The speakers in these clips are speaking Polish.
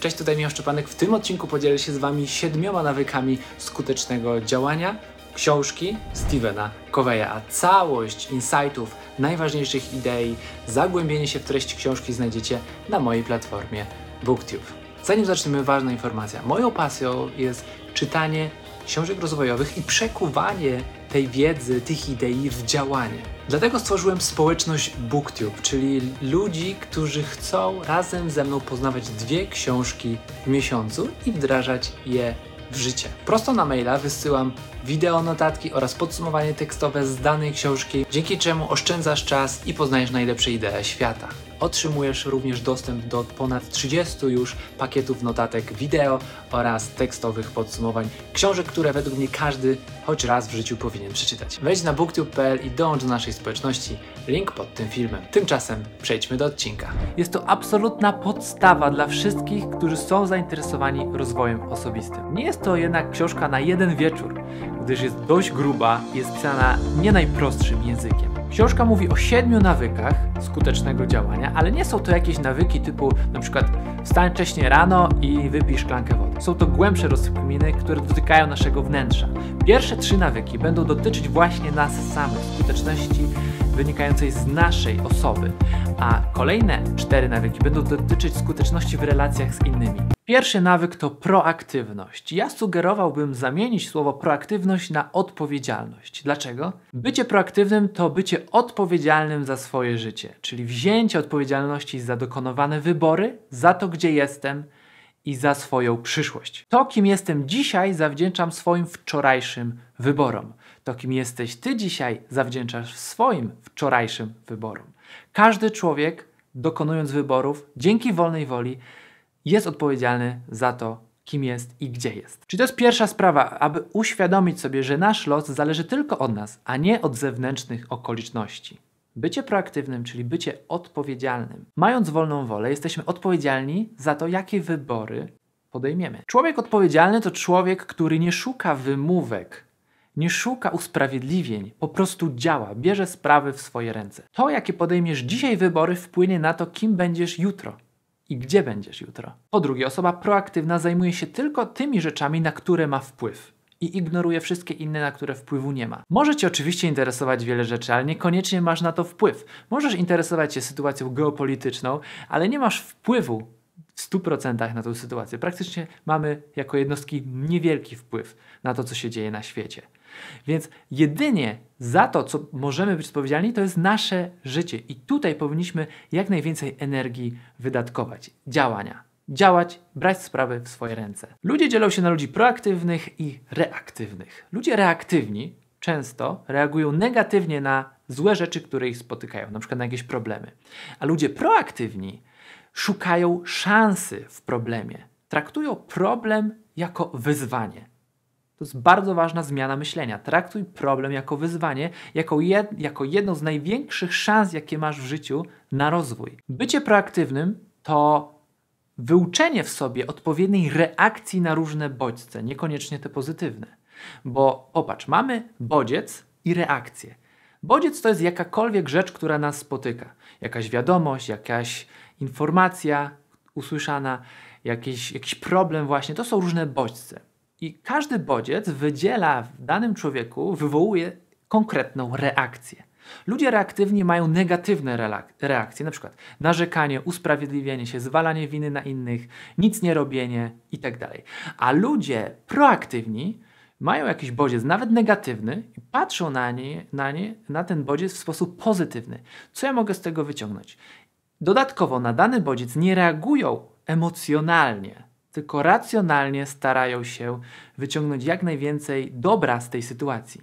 Cześć, tutaj Michał Szczepanek. W tym odcinku podzielę się z Wami siedmioma nawykami skutecznego działania książki Stevena Coveya, a całość insightów, najważniejszych idei, zagłębienie się w treść książki znajdziecie na mojej platformie BookTube. Zanim zaczniemy, ważna informacja. Moją pasją jest czytanie książek rozwojowych i przekuwanie tej wiedzy, tych idei w działanie. Dlatego stworzyłem społeczność BookTube, czyli ludzi, którzy chcą razem ze mną poznawać dwie książki w miesiącu i wdrażać je w życie. Prosto na maila wysyłam wideo notatki oraz podsumowanie tekstowe z danej książki, dzięki czemu oszczędzasz czas i poznajesz najlepsze idee świata. Otrzymujesz również dostęp do ponad 30 już pakietów notatek wideo oraz tekstowych podsumowań książek, które według mnie każdy choć raz w życiu powinien przeczytać. Wejdź na booktube.pl i dołącz do naszej społeczności. Link pod tym filmem. Tymczasem przejdźmy do odcinka. Jest to absolutna podstawa dla wszystkich, którzy są zainteresowani rozwojem osobistym. Nie jest to jednak książka na jeden wieczór, gdyż jest dość gruba i jest pisana nie najprostszym językiem. Książka mówi o siedmiu nawykach skutecznego działania, ale nie są to jakieś nawyki typu na przykład wstań wcześniej rano i wypij szklankę wody. Są to głębsze rozkminy, które dotykają naszego wnętrza. Pierwsze trzy nawyki będą dotyczyć właśnie nas samych, skuteczności wynikającej z naszej osoby, a kolejne cztery nawyki będą dotyczyć skuteczności w relacjach z innymi. Pierwszy nawyk to proaktywność. Ja sugerowałbym zamienić słowo proaktywność na odpowiedzialność. Dlaczego? Bycie proaktywnym to bycie odpowiedzialnym za swoje życie, czyli wzięcie odpowiedzialności za dokonywane wybory, za to, gdzie jestem i za swoją przyszłość. To, kim jestem dzisiaj, zawdzięczam swoim wczorajszym wyborom. To, kim jesteś ty dzisiaj, zawdzięczasz swoim wczorajszym wyborom. Każdy człowiek, dokonując wyborów, dzięki wolnej woli, jest odpowiedzialny za to, kim jest i gdzie jest. Czyli to jest pierwsza sprawa, aby uświadomić sobie, że nasz los zależy tylko od nas, a nie od zewnętrznych okoliczności. Bycie proaktywnym, czyli bycie odpowiedzialnym. Mając wolną wolę, jesteśmy odpowiedzialni za to, jakie wybory podejmiemy. Człowiek odpowiedzialny to człowiek, który nie szuka wymówek, nie szuka usprawiedliwień, po prostu działa, bierze sprawy w swoje ręce. To, jakie podejmiesz dzisiaj wybory, wpłynie na to, kim będziesz jutro i gdzie będziesz jutro. Po drugie, osoba proaktywna zajmuje się tylko tymi rzeczami, na które ma wpływ i ignoruje wszystkie inne, na które wpływu nie ma. Może Cię oczywiście interesować wiele rzeczy, ale niekoniecznie masz na to wpływ. Możesz interesować się sytuacją geopolityczną, ale nie masz wpływu w 100% na tę sytuację. Praktycznie mamy jako jednostki niewielki wpływ na to, co się dzieje na świecie. Więc jedynie za to, co możemy być odpowiedzialni, to jest nasze życie. I tutaj powinniśmy jak najwięcej energii wydatkować, działania. Działać, brać sprawy w swoje ręce. Ludzie dzielą się na ludzi proaktywnych i reaktywnych. Ludzie reaktywni często reagują negatywnie na złe rzeczy, które ich spotykają, na przykład na jakieś problemy. A ludzie proaktywni szukają szansy w problemie. Traktują problem jako wyzwanie. To jest bardzo ważna zmiana myślenia. Traktuj problem jako wyzwanie, jako, jed, jako jedną z największych szans, jakie masz w życiu na rozwój. Bycie proaktywnym to wyuczenie w sobie odpowiedniej reakcji na różne bodźce, niekoniecznie te pozytywne. Bo popatrz, mamy bodziec i reakcję. Bodziec to jest jakakolwiek rzecz, która nas spotyka. Jakaś wiadomość, jakaś informacja usłyszana, jakiś, jakiś problem właśnie. To są różne bodźce. I każdy bodziec wydziela w danym człowieku, wywołuje konkretną reakcję. Ludzie reaktywni mają negatywne reakcje, na przykład narzekanie, usprawiedliwienie się, zwalanie winy na innych, nic nie robienie itd. Tak A ludzie proaktywni mają jakiś bodziec, nawet negatywny, i patrzą na, nie, na, nie, na ten bodziec w sposób pozytywny. Co ja mogę z tego wyciągnąć? Dodatkowo na dany bodziec nie reagują emocjonalnie, tylko racjonalnie starają się wyciągnąć jak najwięcej dobra z tej sytuacji.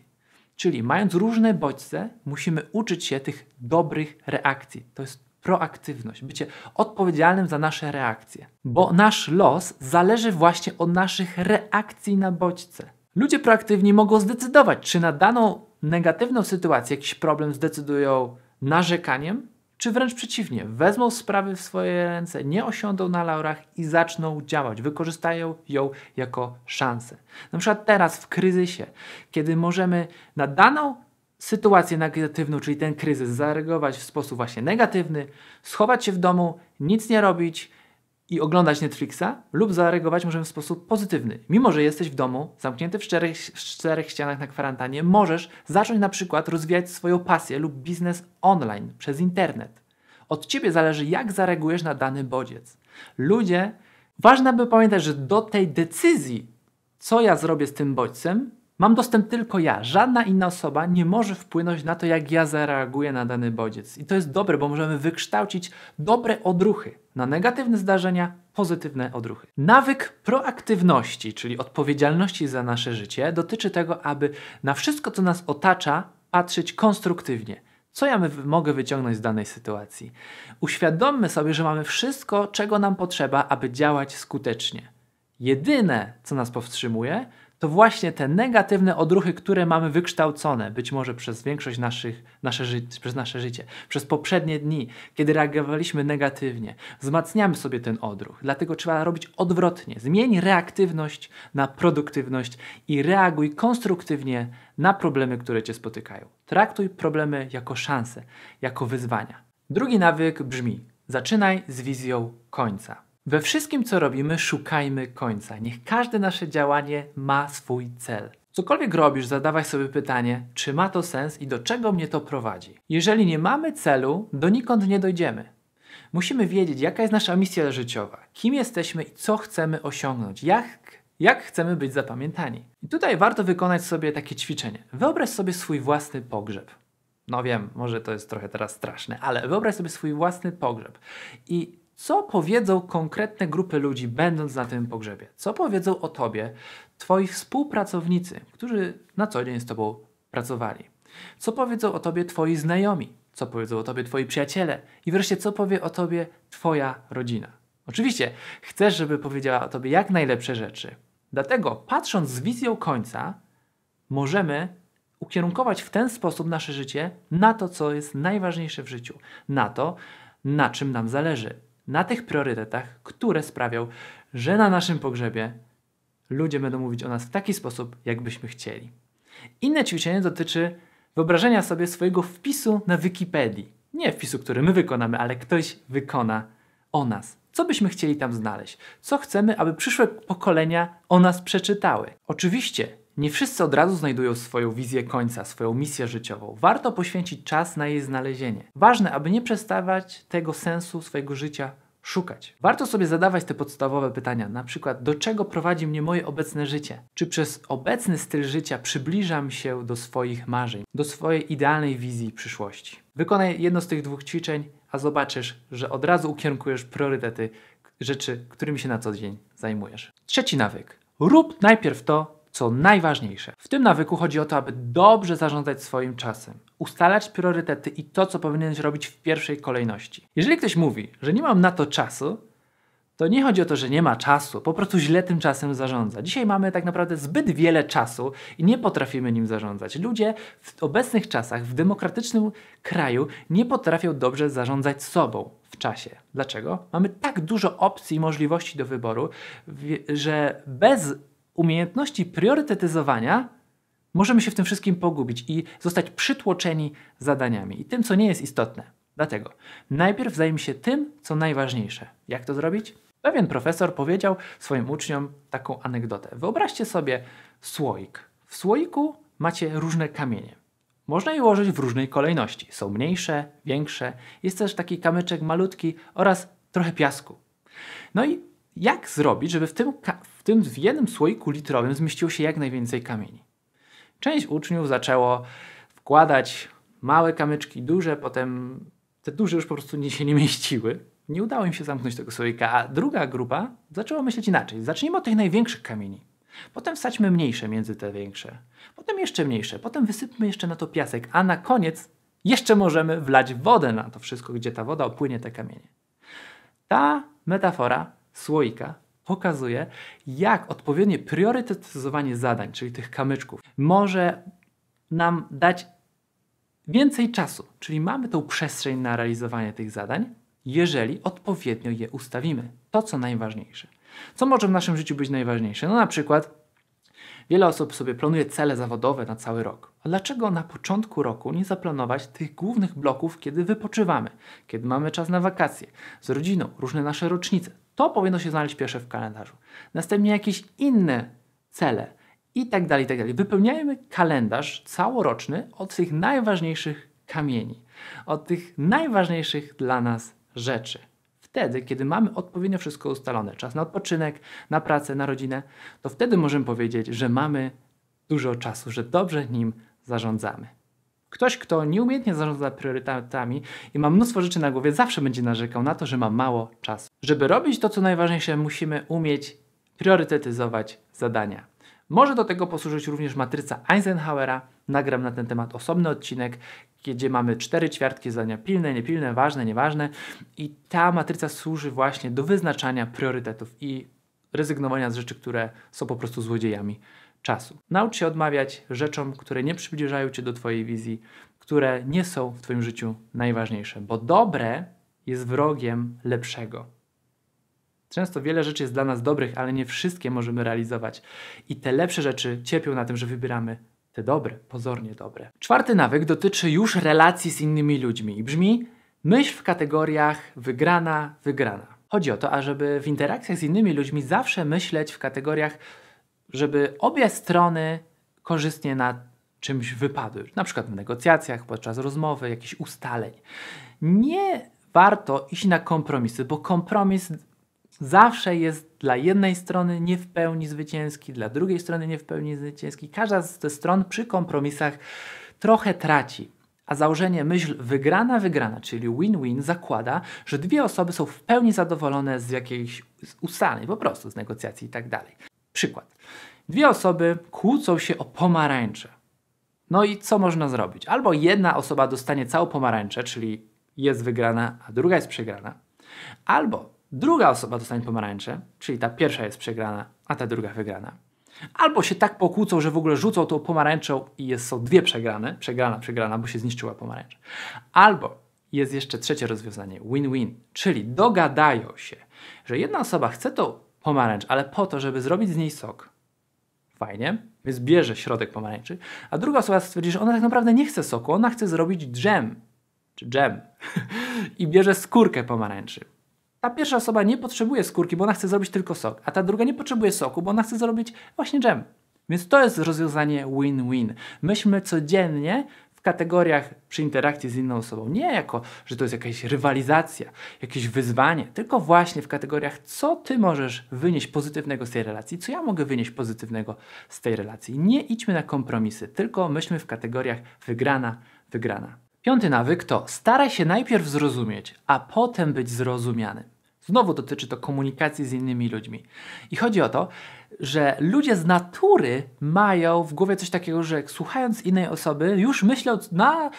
Czyli mając różne bodźce, musimy uczyć się tych dobrych reakcji. To jest proaktywność, bycie odpowiedzialnym za nasze reakcje. Bo nasz los zależy właśnie od naszych reakcji na bodźce. Ludzie proaktywni mogą zdecydować, czy na daną negatywną sytuację, jakiś problem zdecydują narzekaniem, czy wręcz przeciwnie, wezmą sprawy w swoje ręce, nie osiądą na laurach i zaczną działać, wykorzystają ją jako szansę. Na przykład teraz w kryzysie, kiedy możemy na daną sytuację negatywną, czyli ten kryzys, zareagować w sposób właśnie negatywny, schować się w domu, nic nie robić i oglądać Netflixa, lub zareagować możemy w sposób pozytywny. Mimo, że jesteś w domu, zamknięty w czterech, w czterech ścianach na kwarantannie, możesz zacząć na przykład rozwijać swoją pasję lub biznes online przez internet. Od ciebie zależy, jak zareagujesz na dany bodziec. Ludzie, ważne by pamiętać, że do tej decyzji, co ja zrobię z tym bodźcem, Mam dostęp tylko ja. Żadna inna osoba nie może wpłynąć na to, jak ja zareaguję na dany bodziec. I to jest dobre, bo możemy wykształcić dobre odruchy na negatywne zdarzenia, pozytywne odruchy. Nawyk proaktywności, czyli odpowiedzialności za nasze życie, dotyczy tego, aby na wszystko, co nas otacza, patrzeć konstruktywnie. Co ja mogę wyciągnąć z danej sytuacji? Uświadommy sobie, że mamy wszystko, czego nam potrzeba, aby działać skutecznie. Jedyne, co nas powstrzymuje, to właśnie te negatywne odruchy, które mamy wykształcone, być może przez większość naszych, nasze ży przez nasze życie, przez poprzednie dni, kiedy reagowaliśmy negatywnie, wzmacniamy sobie ten odruch. Dlatego trzeba robić odwrotnie. Zmień reaktywność na produktywność i reaguj konstruktywnie na problemy, które cię spotykają. Traktuj problemy jako szanse, jako wyzwania. Drugi nawyk brzmi: zaczynaj z wizją końca. We wszystkim, co robimy, szukajmy końca. Niech każde nasze działanie ma swój cel. Cokolwiek robisz, zadawaj sobie pytanie, czy ma to sens i do czego mnie to prowadzi. Jeżeli nie mamy celu, donikąd nie dojdziemy. Musimy wiedzieć, jaka jest nasza misja życiowa, kim jesteśmy i co chcemy osiągnąć, jak, jak chcemy być zapamiętani. I tutaj warto wykonać sobie takie ćwiczenie. Wyobraź sobie swój własny pogrzeb. No wiem, może to jest trochę teraz straszne, ale wyobraź sobie swój własny pogrzeb i co powiedzą konkretne grupy ludzi, będąc na tym pogrzebie? Co powiedzą o tobie twoi współpracownicy, którzy na co dzień z tobą pracowali? Co powiedzą o tobie twoi znajomi? Co powiedzą o tobie twoi przyjaciele? I wreszcie, co powie o tobie twoja rodzina? Oczywiście, chcesz, żeby powiedziała o tobie jak najlepsze rzeczy. Dlatego, patrząc z wizją końca, możemy ukierunkować w ten sposób nasze życie na to, co jest najważniejsze w życiu, na to, na czym nam zależy na tych priorytetach, które sprawią, że na naszym pogrzebie ludzie będą mówić o nas w taki sposób, jakbyśmy chcieli. Inne ćwiczenie dotyczy wyobrażenia sobie swojego wpisu na Wikipedii. Nie wpisu, który my wykonamy, ale ktoś wykona o nas. Co byśmy chcieli tam znaleźć? Co chcemy, aby przyszłe pokolenia o nas przeczytały? Oczywiście nie wszyscy od razu znajdują swoją wizję końca, swoją misję życiową. Warto poświęcić czas na jej znalezienie. Ważne, aby nie przestawać tego sensu swojego życia szukać. Warto sobie zadawać te podstawowe pytania, na przykład do czego prowadzi mnie moje obecne życie? Czy przez obecny styl życia przybliżam się do swoich marzeń, do swojej idealnej wizji przyszłości? Wykonaj jedno z tych dwóch ćwiczeń, a zobaczysz, że od razu ukierunkujesz priorytety rzeczy, którymi się na co dzień zajmujesz. Trzeci nawyk. Rób najpierw to, co najważniejsze. W tym nawyku chodzi o to, aby dobrze zarządzać swoim czasem, ustalać priorytety i to, co powinieneś robić w pierwszej kolejności. Jeżeli ktoś mówi, że nie mam na to czasu, to nie chodzi o to, że nie ma czasu, po prostu źle tym czasem zarządza. Dzisiaj mamy tak naprawdę zbyt wiele czasu i nie potrafimy nim zarządzać. Ludzie w obecnych czasach, w demokratycznym kraju, nie potrafią dobrze zarządzać sobą w czasie. Dlaczego? Mamy tak dużo opcji i możliwości do wyboru, że bez umiejętności priorytetyzowania możemy się w tym wszystkim pogubić i zostać przytłoczeni zadaniami i tym, co nie jest istotne. Dlatego najpierw zajmij się tym, co najważniejsze. Jak to zrobić? Pewien profesor powiedział swoim uczniom taką anegdotę. Wyobraźcie sobie słoik. W słoiku macie różne kamienie. Można je ułożyć w różnej kolejności. Są mniejsze, większe. Jest też taki kamyczek malutki oraz trochę piasku. No i jak zrobić, żeby w tym, tym w jednym słoiku litrowym zmieściło się jak najwięcej kamieni? Część uczniów zaczęło wkładać małe kamyczki, duże, potem te duże już po prostu się nie mieściły. Nie udało im się zamknąć tego słoika, a druga grupa zaczęła myśleć inaczej. Zacznijmy od tych największych kamieni. Potem wsadźmy mniejsze między te większe. Potem jeszcze mniejsze. Potem wysypmy jeszcze na to piasek, a na koniec jeszcze możemy wlać wodę na to wszystko, gdzie ta woda opłynie te kamienie. Ta metafora słoika pokazuje, jak odpowiednie priorytetyzowanie zadań, czyli tych kamyczków, może nam dać więcej czasu, czyli mamy tą przestrzeń na realizowanie tych zadań, jeżeli odpowiednio je ustawimy. To, co najważniejsze. Co może w naszym życiu być najważniejsze? No na przykład wiele osób sobie planuje cele zawodowe na cały rok. A dlaczego na początku roku nie zaplanować tych głównych bloków, kiedy wypoczywamy, kiedy mamy czas na wakacje, z rodziną, różne nasze rocznice? To powinno się znaleźć pierwsze w kalendarzu. Następnie jakieś inne cele i tak dalej, i tak dalej. Wypełniajmy kalendarz całoroczny od tych najważniejszych kamieni, od tych najważniejszych dla nas rzeczy. Wtedy, kiedy mamy odpowiednio wszystko ustalone, czas na odpoczynek, na pracę, na rodzinę, to wtedy możemy powiedzieć, że mamy dużo czasu, że dobrze nim zarządzamy. Ktoś, kto nieumiejętnie zarządza priorytetami i ma mnóstwo rzeczy na głowie, zawsze będzie narzekał na to, że ma mało czasu. Żeby robić to, co najważniejsze, musimy umieć priorytetyzować zadania. Może do tego posłużyć również matryca Eisenhowera. Nagram na ten temat osobny odcinek, gdzie mamy cztery ćwiartki zadania pilne, niepilne, ważne, nieważne. I ta matryca służy właśnie do wyznaczania priorytetów i rezygnowania z rzeczy, które są po prostu złodziejami czasu. Naucz się odmawiać rzeczom, które nie przybliżają Cię do Twojej wizji, które nie są w Twoim życiu najważniejsze, bo dobre jest wrogiem lepszego. Często wiele rzeczy jest dla nas dobrych, ale nie wszystkie możemy realizować. I te lepsze rzeczy cierpią na tym, że wybieramy te dobre, pozornie dobre. Czwarty nawyk dotyczy już relacji z innymi ludźmi i brzmi: myśl w kategoriach wygrana, wygrana. Chodzi o to, ażeby w interakcjach z innymi ludźmi zawsze myśleć w kategoriach, żeby obie strony korzystnie na czymś wypadły, na przykład w negocjacjach, podczas rozmowy, jakichś ustaleń. Nie warto iść na kompromisy, bo kompromis zawsze jest dla jednej strony nie w pełni zwycięski, dla drugiej strony nie w pełni zwycięski. Każda z tych stron przy kompromisach trochę traci. A założenie myśl wygrana, wygrana, czyli win-win, zakłada, że dwie osoby są w pełni zadowolone z jakiejś ustaleń, po prostu z negocjacji i tak dalej. Przykład. Dwie osoby kłócą się o pomarańcze. No i co można zrobić? Albo jedna osoba dostanie całą pomarańczę, czyli jest wygrana, a druga jest przegrana. Albo druga osoba dostanie pomarańczę, czyli ta pierwsza jest przegrana, a ta druga wygrana. Albo się tak pokłócą, że w ogóle rzucą tą pomarańczą i jest, są dwie przegrane, przegrana, przegrana, bo się zniszczyła pomarańcza. Albo jest jeszcze trzecie rozwiązanie, win-win, czyli dogadają się, że jedna osoba chce tą pomarańcz, ale po to, żeby zrobić z niej sok. Fajnie, więc bierze środek pomarańczy, a druga osoba stwierdzi, że ona tak naprawdę nie chce soku, ona chce zrobić dżem, czy dżem i bierze skórkę pomarańczy. Ta pierwsza osoba nie potrzebuje skórki, bo ona chce zrobić tylko sok, a ta druga nie potrzebuje soku, bo ona chce zrobić właśnie dżem. Więc to jest rozwiązanie win-win. Myślmy codziennie w kategoriach przy interakcji z inną osobą. Nie jako, że to jest jakaś rywalizacja, jakieś wyzwanie, tylko właśnie w kategoriach, co ty możesz wynieść pozytywnego z tej relacji, co ja mogę wynieść pozytywnego z tej relacji. Nie idźmy na kompromisy, tylko myślmy w kategoriach wygrana, wygrana. Piąty nawyk to staraj się najpierw zrozumieć, a potem być zrozumiany. Znowu dotyczy to komunikacji z innymi ludźmi. I chodzi o to, że ludzie z natury mają w głowie coś takiego, że słuchając innej osoby, już myślą na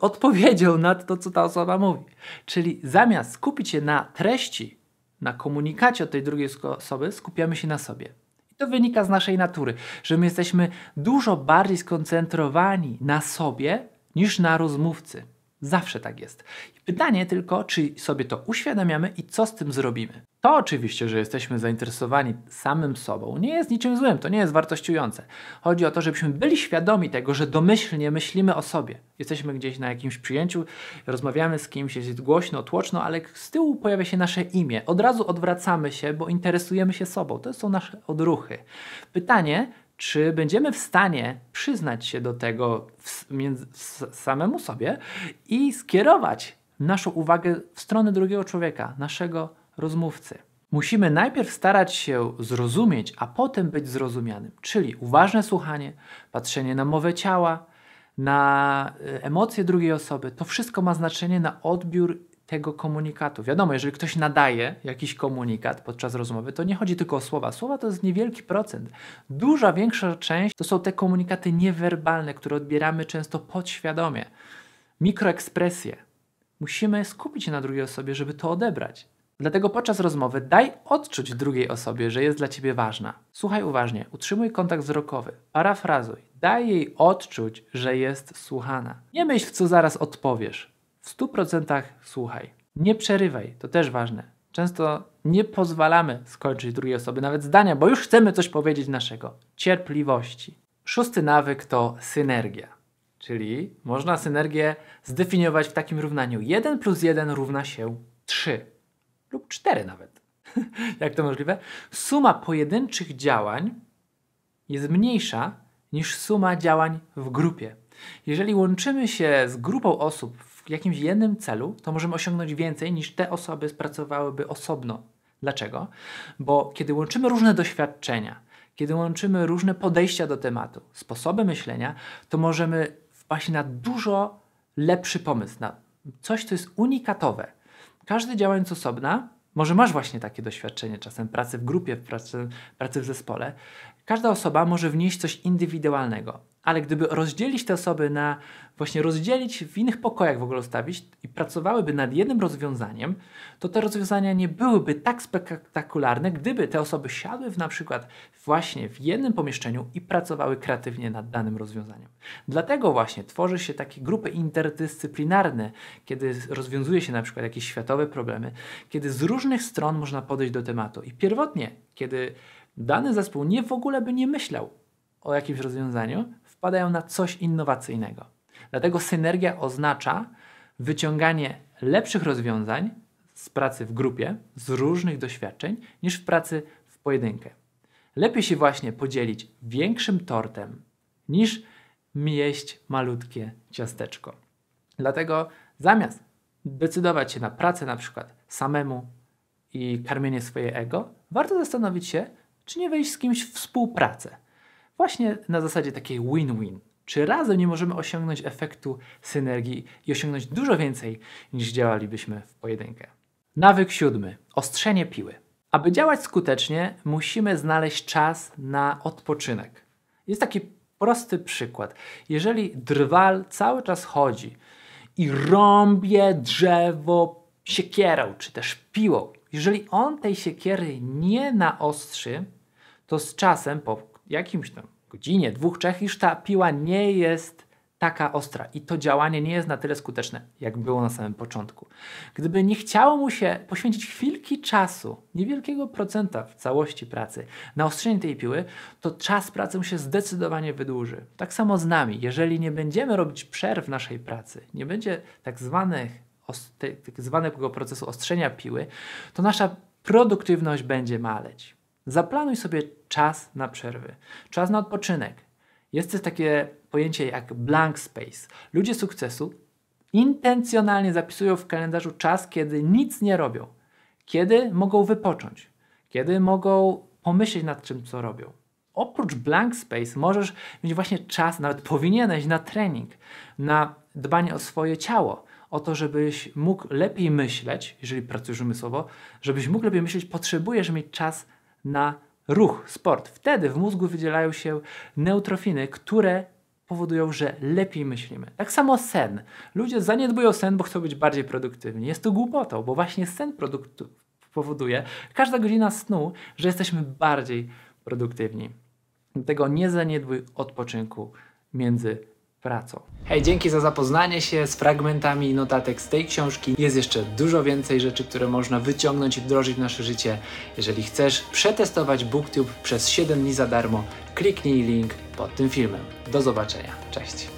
odpowiedzią na to, co ta osoba mówi. Czyli zamiast skupić się na treści, na komunikacie od tej drugiej osoby, skupiamy się na sobie. I to wynika z naszej natury, że my jesteśmy dużo bardziej skoncentrowani na sobie niż na rozmówcy. Zawsze tak jest. Pytanie tylko, czy sobie to uświadamiamy i co z tym zrobimy. To oczywiście, że jesteśmy zainteresowani samym sobą, nie jest niczym złym, to nie jest wartościujące. Chodzi o to, żebyśmy byli świadomi tego, że domyślnie myślimy o sobie. Jesteśmy gdzieś na jakimś przyjęciu, rozmawiamy z kimś, jest głośno, tłoczno, ale z tyłu pojawia się nasze imię. Od razu odwracamy się, bo interesujemy się sobą. To są nasze odruchy. Pytanie, czy będziemy w stanie przyznać się do tego w, między, samemu sobie i skierować naszą uwagę w stronę drugiego człowieka, naszego rozmówcy. Musimy najpierw starać się zrozumieć, a potem być zrozumianym, czyli uważne słuchanie, patrzenie na mowę ciała, na e, emocje drugiej osoby. To wszystko ma znaczenie na odbiór tego komunikatu. Wiadomo, jeżeli ktoś nadaje jakiś komunikat podczas rozmowy, to nie chodzi tylko o słowa. Słowa to jest niewielki procent. Duża większa część to są te komunikaty niewerbalne, które odbieramy często podświadomie. Mikroekspresje. Musimy skupić się na drugiej osobie, żeby to odebrać. Dlatego podczas rozmowy daj odczuć drugiej osobie, że jest dla ciebie ważna. Słuchaj uważnie, utrzymuj kontakt wzrokowy, parafrazuj, daj jej odczuć, że jest słuchana. Nie myśl, co zaraz odpowiesz. W 100% słuchaj. Nie przerywaj, to też ważne. Często nie pozwalamy skończyć drugiej osoby nawet zdania, bo już chcemy coś powiedzieć naszego. Cierpliwości. Szósty nawyk to synergia. Czyli można synergię zdefiniować w takim równaniu. 1 plus 1 równa się 3 lub 4 nawet. Jak to możliwe? Suma pojedynczych działań jest mniejsza niż suma działań w grupie. Jeżeli łączymy się z grupą osób w jakimś jednym celu, to możemy osiągnąć więcej niż te osoby pracowałyby osobno. Dlaczego? Bo kiedy łączymy różne doświadczenia, kiedy łączymy różne podejścia do tematu, sposoby myślenia, to możemy wpaść na dużo lepszy pomysł, na coś, co jest unikatowe. Każdy działając osobna, może masz właśnie takie doświadczenie, czasem pracy w grupie, pracy, pracy w zespole, każda osoba może wnieść coś indywidualnego. Ale gdyby rozdzielić te osoby na, właśnie rozdzielić w innych pokojach w ogóle ustawić i pracowałyby nad jednym rozwiązaniem, to te rozwiązania nie byłyby tak spektakularne, gdyby te osoby siadły w, na przykład właśnie w jednym pomieszczeniu i pracowały kreatywnie nad danym rozwiązaniem. Dlatego właśnie tworzy się takie grupy interdyscyplinarne, kiedy rozwiązuje się na przykład jakieś światowe problemy, kiedy z różnych stron można podejść do tematu. I pierwotnie, kiedy dany zespół nie w ogóle by nie myślał o jakimś rozwiązaniu, wpadają na coś innowacyjnego. Dlatego synergia oznacza wyciąganie lepszych rozwiązań z pracy w grupie, z różnych doświadczeń, niż w pracy w pojedynkę. Lepiej się właśnie podzielić większym tortem, niż jeść malutkie ciasteczko. Dlatego zamiast decydować się na pracę na przykład samemu i karmienie swoje ego, warto zastanowić się, czy nie wejść z kimś w współpracę. Właśnie na zasadzie takiej win-win. Czy razem nie możemy osiągnąć efektu synergii i osiągnąć dużo więcej niż działalibyśmy w pojedynkę? Nawyk siódmy. Ostrzenie piły. Aby działać skutecznie, musimy znaleźć czas na odpoczynek. Jest taki prosty przykład. Jeżeli drwal cały czas chodzi i rąbie drzewo siekierą czy też piłą, jeżeli on tej siekiery nie naostrzy, to z czasem, po jakimś tam godzinie, dwóch, trzech, już ta piła nie jest taka ostra i to działanie nie jest na tyle skuteczne, jak było na samym początku. Gdyby nie chciało mu się poświęcić chwilki czasu, niewielkiego procenta w całości pracy, na ostrzenie tej piły, to czas pracy mu się zdecydowanie wydłuży. Tak samo z nami. Jeżeli nie będziemy robić przerw naszej pracy, nie będzie tak zwanych tak zwanego procesu ostrzenia piły, to nasza produktywność będzie maleć. Zaplanuj sobie czas na przerwy, czas na odpoczynek. Jest też takie pojęcie jak blank space. Ludzie sukcesu intencjonalnie zapisują w kalendarzu czas, kiedy nic nie robią, kiedy mogą wypocząć, kiedy mogą pomyśleć nad czym, co robią. Oprócz blank space możesz mieć właśnie czas, nawet powinieneś na trening, na dbanie o swoje ciało, o to, żebyś mógł lepiej myśleć, jeżeli pracujesz umysłowo, żebyś mógł lepiej myśleć, potrzebujesz mieć czas na ruch, sport. Wtedy w mózgu wydzielają się neutrofiny, które powodują, że lepiej myślimy. Tak samo sen. Ludzie zaniedbują sen, bo chcą być bardziej produktywni. Jest to głupotą, bo właśnie sen powoduje, każda godzina snu, że jesteśmy bardziej produktywni. Dlatego nie zaniedbuj odpoczynku między pracą. Hej, dzięki za zapoznanie się z fragmentami notatek z tej książki. Jest jeszcze dużo więcej rzeczy, które można wyciągnąć i wdrożyć w nasze życie. Jeżeli chcesz przetestować BookTube przez 7 dni za darmo, kliknij link pod tym filmem. Do zobaczenia. Cześć.